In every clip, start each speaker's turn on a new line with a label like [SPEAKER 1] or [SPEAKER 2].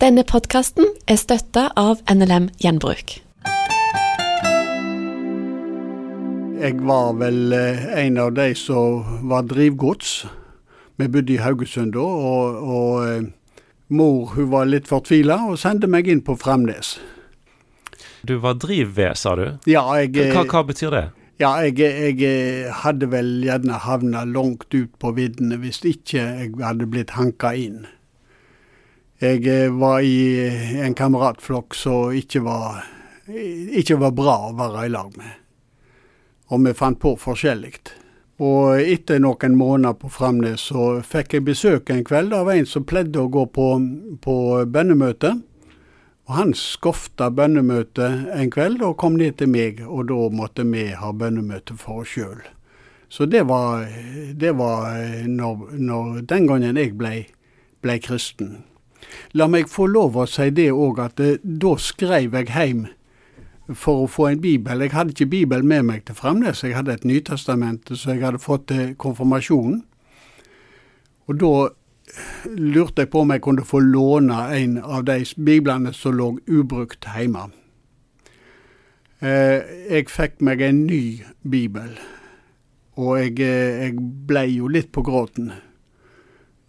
[SPEAKER 1] Denne podkasten er støtta av NLM Gjenbruk.
[SPEAKER 2] Jeg var vel eh, en av de som var drivgods. Vi bodde i Haugesund da, og, og eh, mor hun var litt fortvila og sendte meg inn på Fremnes.
[SPEAKER 3] Du var drivved, sa du.
[SPEAKER 2] Ja, jeg,
[SPEAKER 3] Hva, hva betyr det?
[SPEAKER 2] ja, jeg, jeg hadde vel gjerne havna langt ut på viddene hvis ikke jeg hadde blitt hanka inn. Jeg eh, var i en kameratflokk som ikke var, ikke var bra å være i lag med. Og vi fant på forskjellig. Og etter noen måneder på Framnes så fikk jeg besøk en kveld av en som pleide å gå på, på bønnemøte. Og han skofta bønnemøte en kveld og kom ned til meg, og da måtte vi ha bønnemøte for oss sjøl. Så det var, det var når, når, den gangen jeg ble, ble kristen. La meg få lov å si det òg, at eh, da skrev jeg hjem for å få en bibel. Jeg hadde ikke bibel med meg til Fremnes, jeg hadde et Nytestament så jeg hadde fått til konfirmasjonen. Og da lurte jeg på om jeg kunne få låne en av de biblene som lå ubrukt hjemme. Eh, jeg fikk meg en ny bibel, og jeg, eh, jeg ble jo litt på gråten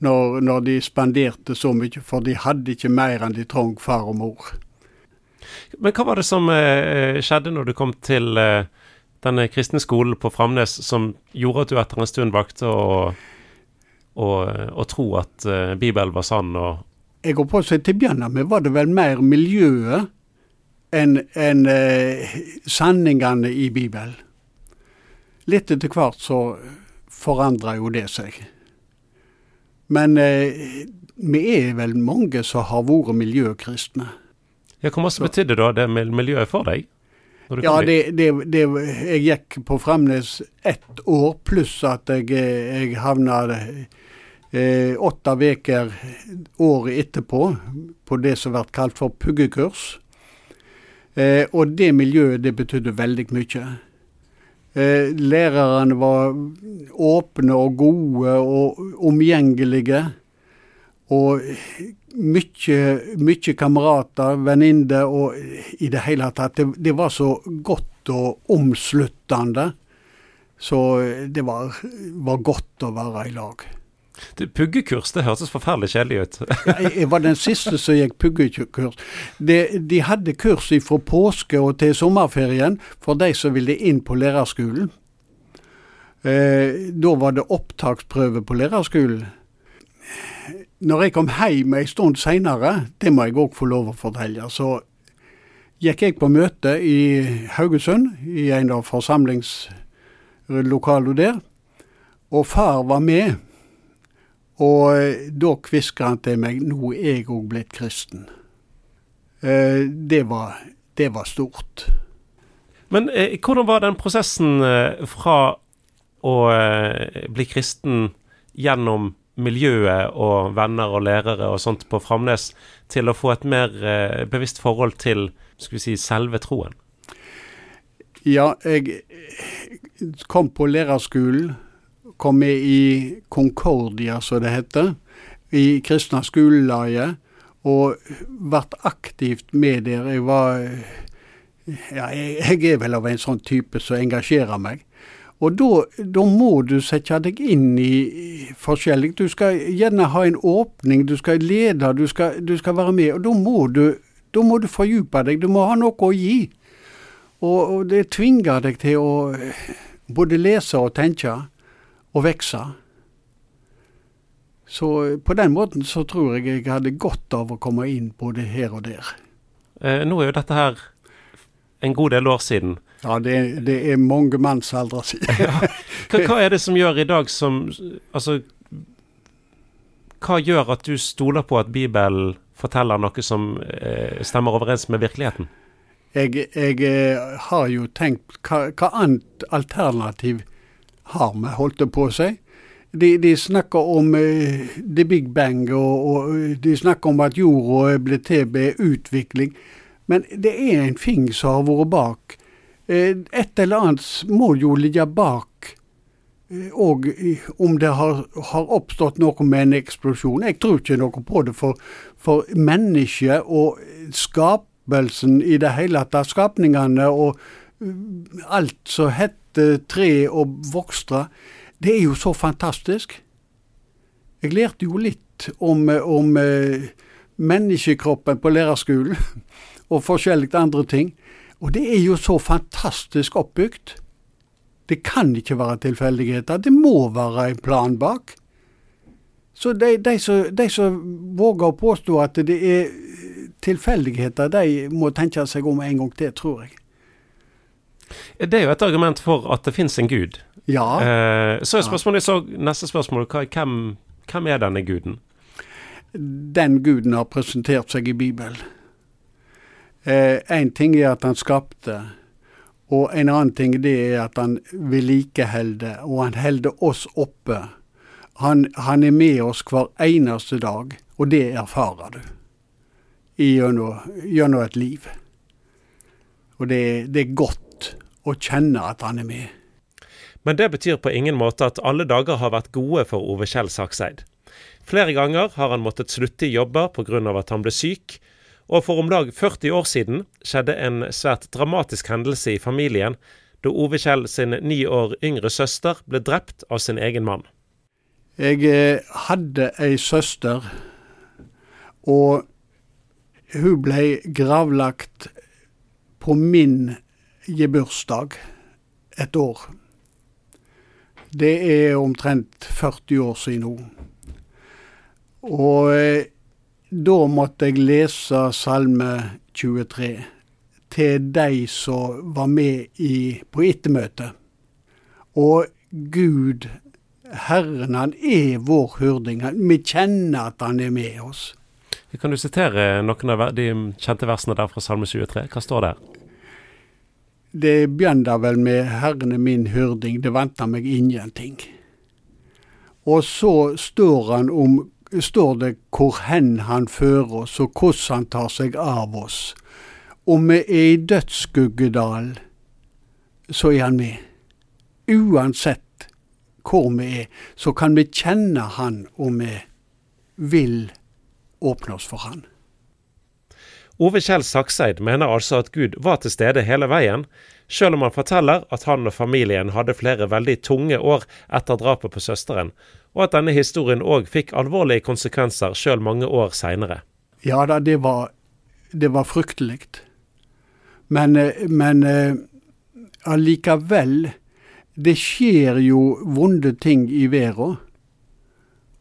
[SPEAKER 2] når, når, de spanderte så mye, for de hadde ikke mer enn de trong far og mor.
[SPEAKER 3] Men hva var det som eh, skjedde når du kom til eh, denne kristne skolen på Framnes, som gjorde at du etter en stund valgte å, å, å tro at eh, Bibelen var sann? og
[SPEAKER 2] Jeg går på å si til å begynne med var det vel mer miljøet enn en, eh, sanningene i Bibelen. Litt etter hvert så forandra jo det seg. Men eh, vi er vel mange som har vært miljøkristne.
[SPEAKER 3] Ja, Hvor mye betydde da det miljøet for deg?
[SPEAKER 2] Ja, det, det, det, Jeg gikk på Fremnes ett år, pluss at jeg, jeg havna eh, åtte uker året etterpå på det som blir kalt for puggekurs. Eh, og det miljøet, det betydde veldig mye. Eh, lærerne var åpne og gode og omgjengelige. Og mye, mye kamerater, venninner og i det hele tatt. Det, det, var så godt og omsluttende. Så det var, var godt å være i lag.
[SPEAKER 3] Puggekurs, det hørtes forferdelig kjedelig ut.
[SPEAKER 2] jeg var den siste som gikk puggekurs. De, de hadde kurs fra påske og til sommerferien for de som ville inn på lærerskolen. Eh, da var det opptaksprøve på lærerskolen. Når jeg kom hjem en stund seinere, det må jeg òg få lov å fortelle, så gikk jeg på møte i Haugesund, i en av forsamlingslokalene der. Og far var med. Og eh, da kvisker han til meg nå er jeg òg blitt kristen. Eh, det, var, det var stort.
[SPEAKER 3] Men eh, hvordan var den prosessen eh, fra å eh, bli kristen gjennom miljøet og venner og lærere og sånt på Framnes, til å få et mer bevisst forhold til skal vi si, selve troen?
[SPEAKER 2] Ja, jeg kom på lærerskolen kom med i Concordia, som det heter, i Kristna skolelaget, og ble aktivt med der. Jeg var ja, jeg er vel av en sånn type som engasjerer meg. Og da må du sette deg inn i forskjellig. Du skal gjerne ha en åpning, du skal lede, du skal, du skal være med. Og da må du, da må du fordype deg, du må ha noe å gi. Og, og det tvinger deg til å både lese og tenke og vokse. Så på den måten så tror jeg jeg hadde godt av å komme inn både her og der.
[SPEAKER 3] Eh, nå er jo dette her en god del år siden.
[SPEAKER 2] Ja, det, det er mange mannsaldre siden.
[SPEAKER 3] ja. hva, hva, er det som gjør i dag som Altså, hva gjør at du stoler på at Bibelen forteller noe som eh, stemmer overens med virkeligheten?
[SPEAKER 2] Jeg, jeg eh, har jo tenkt hva, hva annet alternativ har vi, holdt det på å si. De, de, snakker om uh, the big bang, og, og, de snakker om at jorda blitt til ved utvikling. Men det er en ting som har vært bak. Uh, et eller annet må jo ligge bak og om det har, har, oppstått noe med en eksplosjon. Jeg tror ikke noe på det, for, for mennesket og skapelsen i det hele tatt, skapningene og alt som heter tre og vokstre det er jo så fantastisk. Jeg lærte jo litt om, om menneskekroppen på lærerskolen, og forskjellig andre ting. Og det er jo så fantastisk oppbygd. Det kan ikke være tilfeldigheter. Det må være en plan bak. Så de, de, som, de som våger å påstå at det er tilfeldigheter, de må tenke seg om en gang til, tror jeg.
[SPEAKER 3] Det er jo et argument for at det finnes en gud.
[SPEAKER 2] Ja.
[SPEAKER 3] Eh, så er spørsmålet så, neste spørsmål hvem, hvem er denne guden?
[SPEAKER 2] Den guden har presentert seg i Bibelen. Én eh, ting er at han skapte, og en annen ting det er at han vedlikeholder, og han holder oss oppe. Han, han, er med oss hver eneste dag, og det erfarer du gjennom, gjennom et liv. Og det, det er godt å kjenner at han er med.
[SPEAKER 3] Men det betyr på ingen måte at alle dager har vært gode for Ove Kjell Sakseid. Flere ganger har han måttet slutte i jobber pga. at han ble syk, og for om lag 40 år siden skjedde en svært dramatisk hendelse i familien, da Ove Kjell sin ni år yngre søster ble drept av sin egen mann.
[SPEAKER 2] Jeg eh, hadde ei søster, og hun ble gravlagt på min gebursdag et år. Det er omtrent 40 år siden nå. Og eh, da måtte jeg lese Salme 23 til de som var med i, på ettermøtet. Og Gud, Herren, han er vår hyrding. Vi kjenner at han er med oss.
[SPEAKER 3] Kan du sitere noen av de kjente versene der fra Salme 23? Hva står der?
[SPEAKER 2] Det begynner vel med 'Herren er min hyrding, det venter meg ingenting'. Og så står han om står det hvor hen han fører oss, og hvordan han tar seg av oss. Om vi er i dødsskuggedal, så er han med. Uansett hvor vi er, så kan vi kjenne han om vi vil åpne oss for han.
[SPEAKER 3] Ove Kjell Sakseid mener altså at Gud var til stede hele veien, sjøl om han forteller at han og familien hadde flere veldig tunge år etter drapet på søsteren, og at denne historien òg fikk alvorlige konsekvenser sjøl mange år seinere.
[SPEAKER 2] Ja da, det var, det var fryktelig. Men, eh, men eh, allikevel, det skjer jo vonde ting i verden.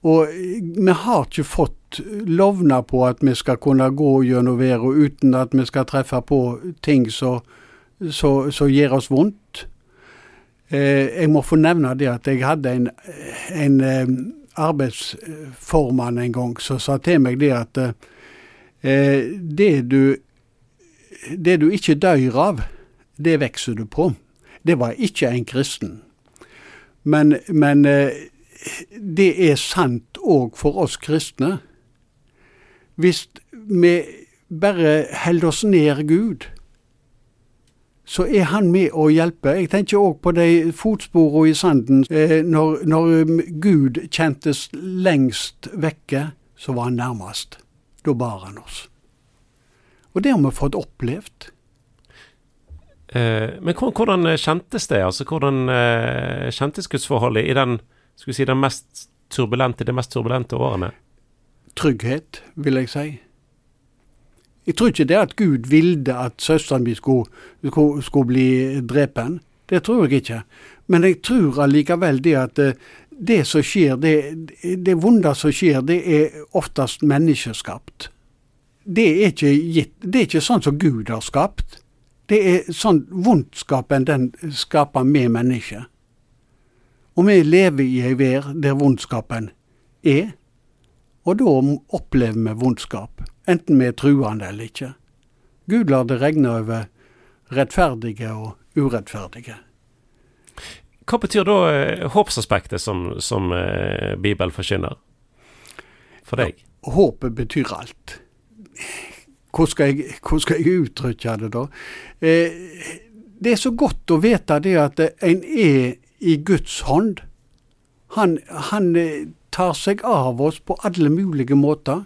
[SPEAKER 2] Og eh, vi har ikke fått lovna på at vi skal kunne gå gjennom verden uten at vi skal treffe på ting som gjør oss vondt. Eh, jeg må få nevne det at jeg hadde en, en eh, arbeidsformann en gang som sa til meg det at eh, det, du, det du ikke dør av, det vokser du på. Det var ikke en kristen. Men, men det er sant òg for oss kristne. Hvis vi bare holder oss nær Gud, så er han med å hjelpe. Jeg tenker òg på de fotsporene i sanden. Eh, når, når, Gud kjentes lengst vekke, så var han nærmest. Da bar han oss. Og det har vi fått opplevd.
[SPEAKER 3] Eh, men hvordan kjentes det? Altså, hvordan eh, kjentes gudsforholdet i den, si, den mest turbulente, de mest turbulente årene?
[SPEAKER 2] Trygghet, vil jeg si. Jeg tror ikke det at Gud ville at søsteren min skulle, skulle, skulle, bli drepen. Det tror jeg ikke. Men jeg tror allikevel det at eh, det som skjer, det, det vonde som skjer, det er oftest menneskeskapt. Det er ikke gitt, det er ikke sånn som Gud har skapt. Det er sånn vondskapen den skaper med mennesket. Og vi lever i ei vær der vondskapen er, og da opplever vi vondskap enten vi er truende eller ikke. Gud lar det regne over rettferdige og urettferdige.
[SPEAKER 3] Hva betyr da eh, håpsaspektet som, som eh, Bibelen forkynner for deg?
[SPEAKER 2] Ja, håpet betyr alt. Hvordan skal, jeg, hvordan skal jeg uttrykke det, da? Eh, det er så godt å vite det at en er i Guds hånd Han, han eh, tar seg av oss på alle mulige måter.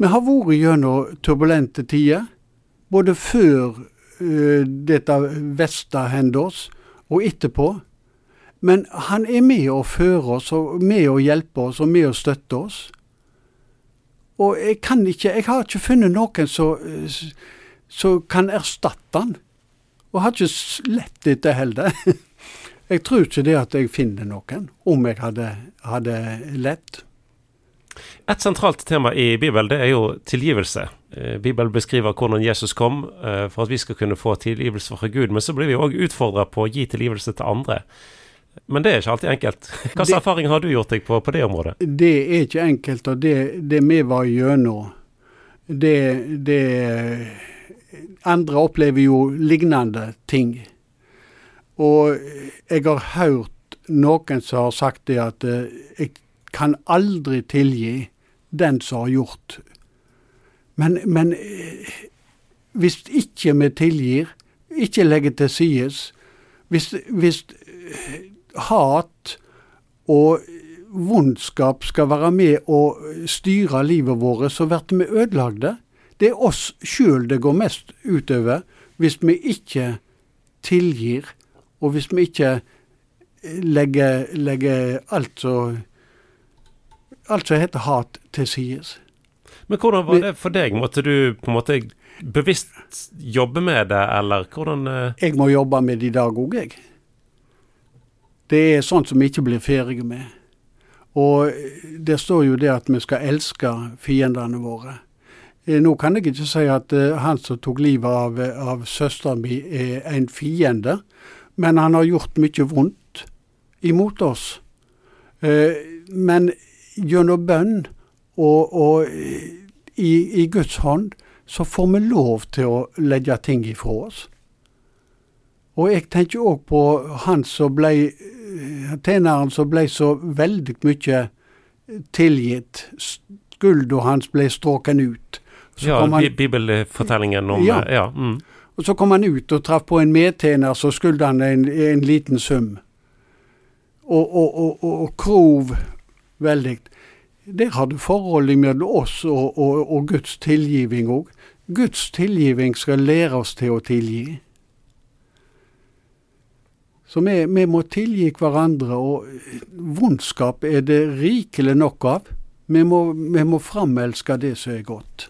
[SPEAKER 2] Vi har vært gjennom turbulente tider, både før uh, dette verste hendte oss, og etterpå. Men han er med å føre oss, og med å hjelpe oss, og med å støtte oss. Og jeg kan ikke, jeg har ikke funnet noen som kan erstatte han. Og har ikke lett etter heller. Jeg tror ikke det at jeg finner noen, om jeg hadde, hadde lett.
[SPEAKER 3] Et sentralt tema i Bibelen det er jo tilgivelse. Eh, Bibelen beskriver hvordan Jesus kom eh, for at vi skal kunne få tilgivelse fra Gud. Men så blir vi òg utfordra på å gi tilgivelse til andre. Men det er ikke alltid enkelt. Hvilken erfaring har du gjort deg på, på det området?
[SPEAKER 2] Det er ikke enkelt, og det, det vi var gjennom, det, det Andre opplever jo lignende ting. Og jeg har hørt noen som har sagt det at eh, jeg kan aldri tilgi den som har gjort. Men, men eh, hvis ikke vi tilgir, ikke legger til side hvis, hvis eh, hat og vondskap skal være med å styre livet vårt, så blir vi ødelagte. Det er oss sjøl det går mest utover hvis vi ikke tilgir og hvis vi ikke eh, legger, legger alt som alt som heter hat, til side.
[SPEAKER 3] Men hvordan var det for deg? Måtte du på en måte bevisst jobbe med det, eller hvordan uh...
[SPEAKER 2] Jeg må jobbe med det i dag òg, jeg. Det er sånt som vi ikke blir ferdige med. Og det står jo det at vi skal elske fiendene våre. Eh, nå kan jeg ikke si at han som tok livet av, av søsteren min er en fiende, men han har gjort mye vondt imot oss. Eh, men gjennom bønn og, og i, i, Guds hånd så får vi lov til å legge ting ifra oss. Og jeg tenker òg på han som ble tjeneren som ble så veldig mye tilgitt. Skulda hans ble stråken ut.
[SPEAKER 3] Så ja, han, bibelfortellingen om Ja. ja mm.
[SPEAKER 2] Og så kom han ut og traff på en medtjener, så skyldte han en, en, liten sum. Og, og, og, og krov veldig. Der har du forholdet mellom oss og, og Guds tilgivning òg. Guds tilgivning skal lære oss til å tilgi. Så vi, vi, må tilgi hverandre, og vondskap er det rikelig nok av. Vi må, vi må framelske det som er godt.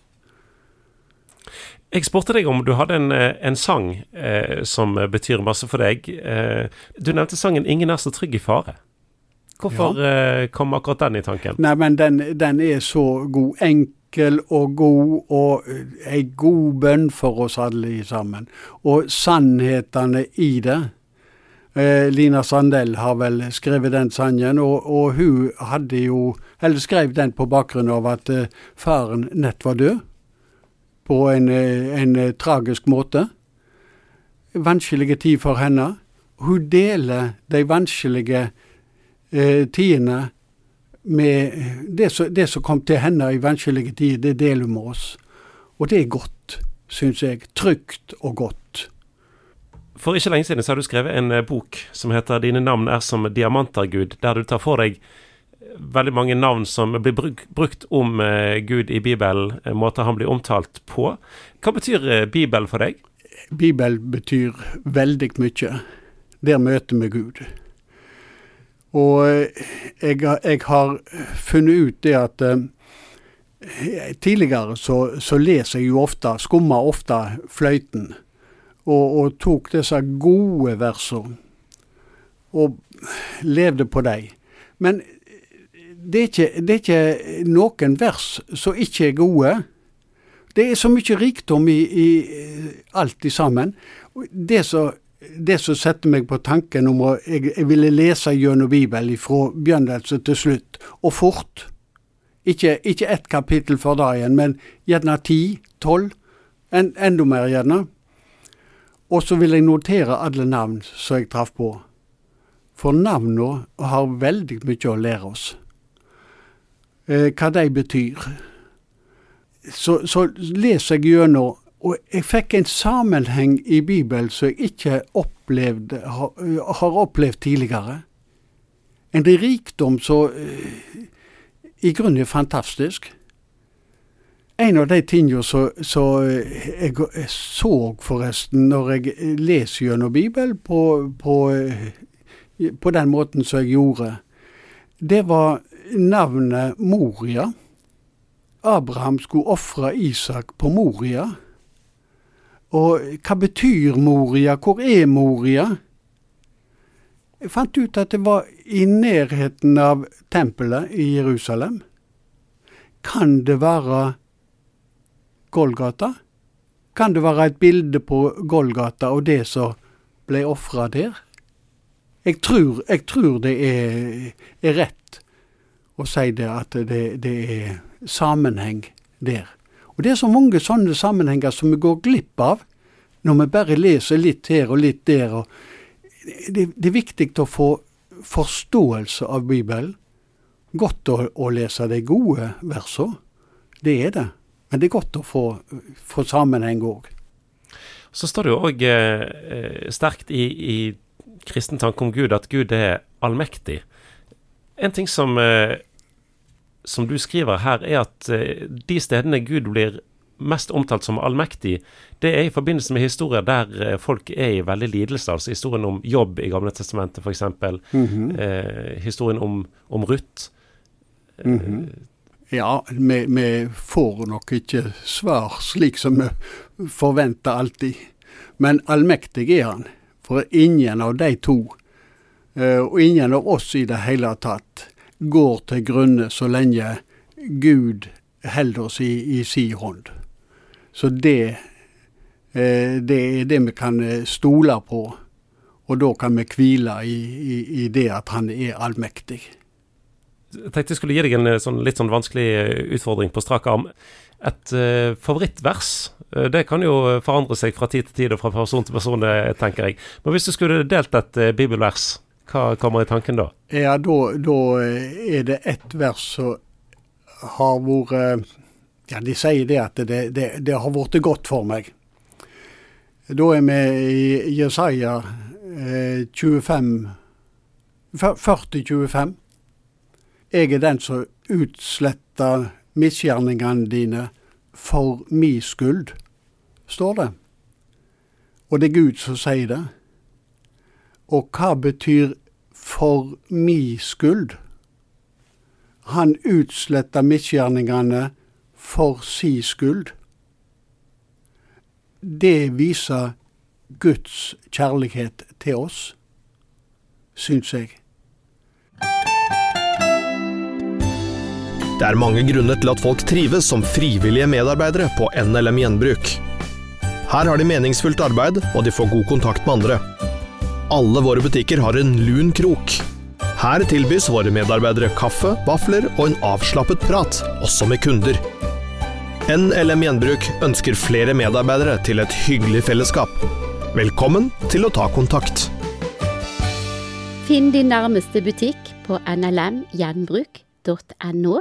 [SPEAKER 3] Jeg spurte deg om du hadde en, eh, en sang eh, som betyr masse for deg. Eh, du nevnte sangen 'Ingen er så trygg i fare'. Hvorfor ja. eh, kom akkurat den i tanken?
[SPEAKER 2] Nei, men den, den, er så god. Enkel og god, og ei eh, god bønn for oss alle sammen. Og sannhetene i det. Eh, Lina Sandell har vel skrevet den sangen, og, og, hun hadde jo Eller skrev den på bakgrunn av at faren nett var død på en, eh, en eh, tragisk måte. Vanskelige tid for henne. Hun deler de vanskelige eh, tidene med det som, det som, kom til henne i vanskelige tider, det deler hun med oss. Og det er godt, syns jeg. Trygt og godt.
[SPEAKER 3] For ikke lenge siden så har du skrevet en eh, bok som heter 'Dine navn er som diamanter, Gud', der du tar for deg veldig mange navn som blir brukt om eh, Gud i Bibelen, eh, måter han blir omtalt på. Hva betyr eh, Bibel for deg?
[SPEAKER 2] Bibel betyr veldig mye. Der møter vi Gud. Og jeg, jeg har funnet ut det at Tidligere så, så leser jeg jo ofte, skummer ofte fløyten, og, og tok disse gode versene og levde på dem. Men det er, ikke, det er ikke noen vers som ikke er gode. Det er så mye rikdom i, i alt i sammen. Det som, det som setter meg på tanken om å jeg, jeg ville lese gjennom Bibelen fra begynnelse til slutt, og fort. Ikke, ikke ett kapittel for dagen, men gjerne ti, tolv. En, enda mer gjerne. Og så vil jeg notere alle navn som jeg traff på. For navnene har veldig mye å lære oss eh, hva de betyr. Så, så leser jeg gjennom, og jeg fikk en sammenheng i Bibelen som jeg ikke opplevde, har, har opplevd tidligere. En rikdom som eh, i grunnen er fantastisk. En av de tingene som jeg så forresten når jeg leser gjennom Bibelen på, på, på, den måten som jeg gjorde, det var navnet Moria. Abraham skulle ofre Isak på Moria. Og hva betyr Moria? Hvor er Moria? Jeg fant ut at det var i nærheten av tempelet i Jerusalem. Kan det være Golgata? Kan det være et bilde på Golgata og det som ble ofra der? Jeg tror, jeg tror det er, er, rett å si det at det, det er sammenheng der. Og det er så mange sånne sammenhenger som vi går glipp av når vi bare leser litt her og litt der. Og det, det er viktig å få forståelse av Bibelen. Godt å, å lese de gode versene, det er det. Men det er godt å få, få sammenheng òg.
[SPEAKER 3] Så står det jo òg eh, sterkt i, i kristen tanke om Gud at Gud er allmektig. En ting som eh, som du skriver her, er at eh, de stedene Gud blir mest omtalt som allmektig, det er i forbindelse med historier der eh, folk er i veldig lidelse. Altså historien om jobb i Gamle testamentet, f.eks. Mm -hmm. eh, historien om, om Ruth.
[SPEAKER 2] Mm -hmm. Ja, vi, vi, får nok ikke svar slik som vi forventer alltid. Men allmektig er han. For ingen av de to, og ingen av oss i det hele tatt, går til grunne så lenge Gud holder oss i, i si hånd. Så det, eh, det er det vi kan eh, stole på. Og da kan vi hvile i, i, i det at han er allmektig.
[SPEAKER 3] Jeg tenkte jeg skulle gi deg en eh, sånn, litt sånn vanskelig utfordring på strak arm. Et uh, favorittvers, det kan jo forandre seg fra tid til tid og fra person til person, tenker jeg. Men hvis du skulle delt et uh, bibelvers, hva kommer i tanken da?
[SPEAKER 2] Ja, da, er det ett vers som har vært Ja, de sier det at det, det, det har blitt godt for meg. Da er vi i Jesaja eh, 25 40-25. Jeg er den som utsletter misgjerningene dine for mi skyld, står det. Og det er Gud som sier det. Og hva betyr for mi skyld? Han utsletter misgjerningene for si skyld. Det viser Guds kjærlighet til oss, syns jeg.
[SPEAKER 4] Det er mange grunner til at folk trives som frivillige medarbeidere på NLM Gjenbruk. Her har de meningsfullt arbeid, og de får god kontakt med andre. Alle våre butikker har en lun krok. Her tilbys våre medarbeidere kaffe, vafler og en avslappet prat, også med kunder. NLM Gjenbruk ønsker flere medarbeidere til et hyggelig fellesskap. Velkommen til å ta kontakt.
[SPEAKER 5] Finn din nærmeste butikk på nlmgjenbruk.no.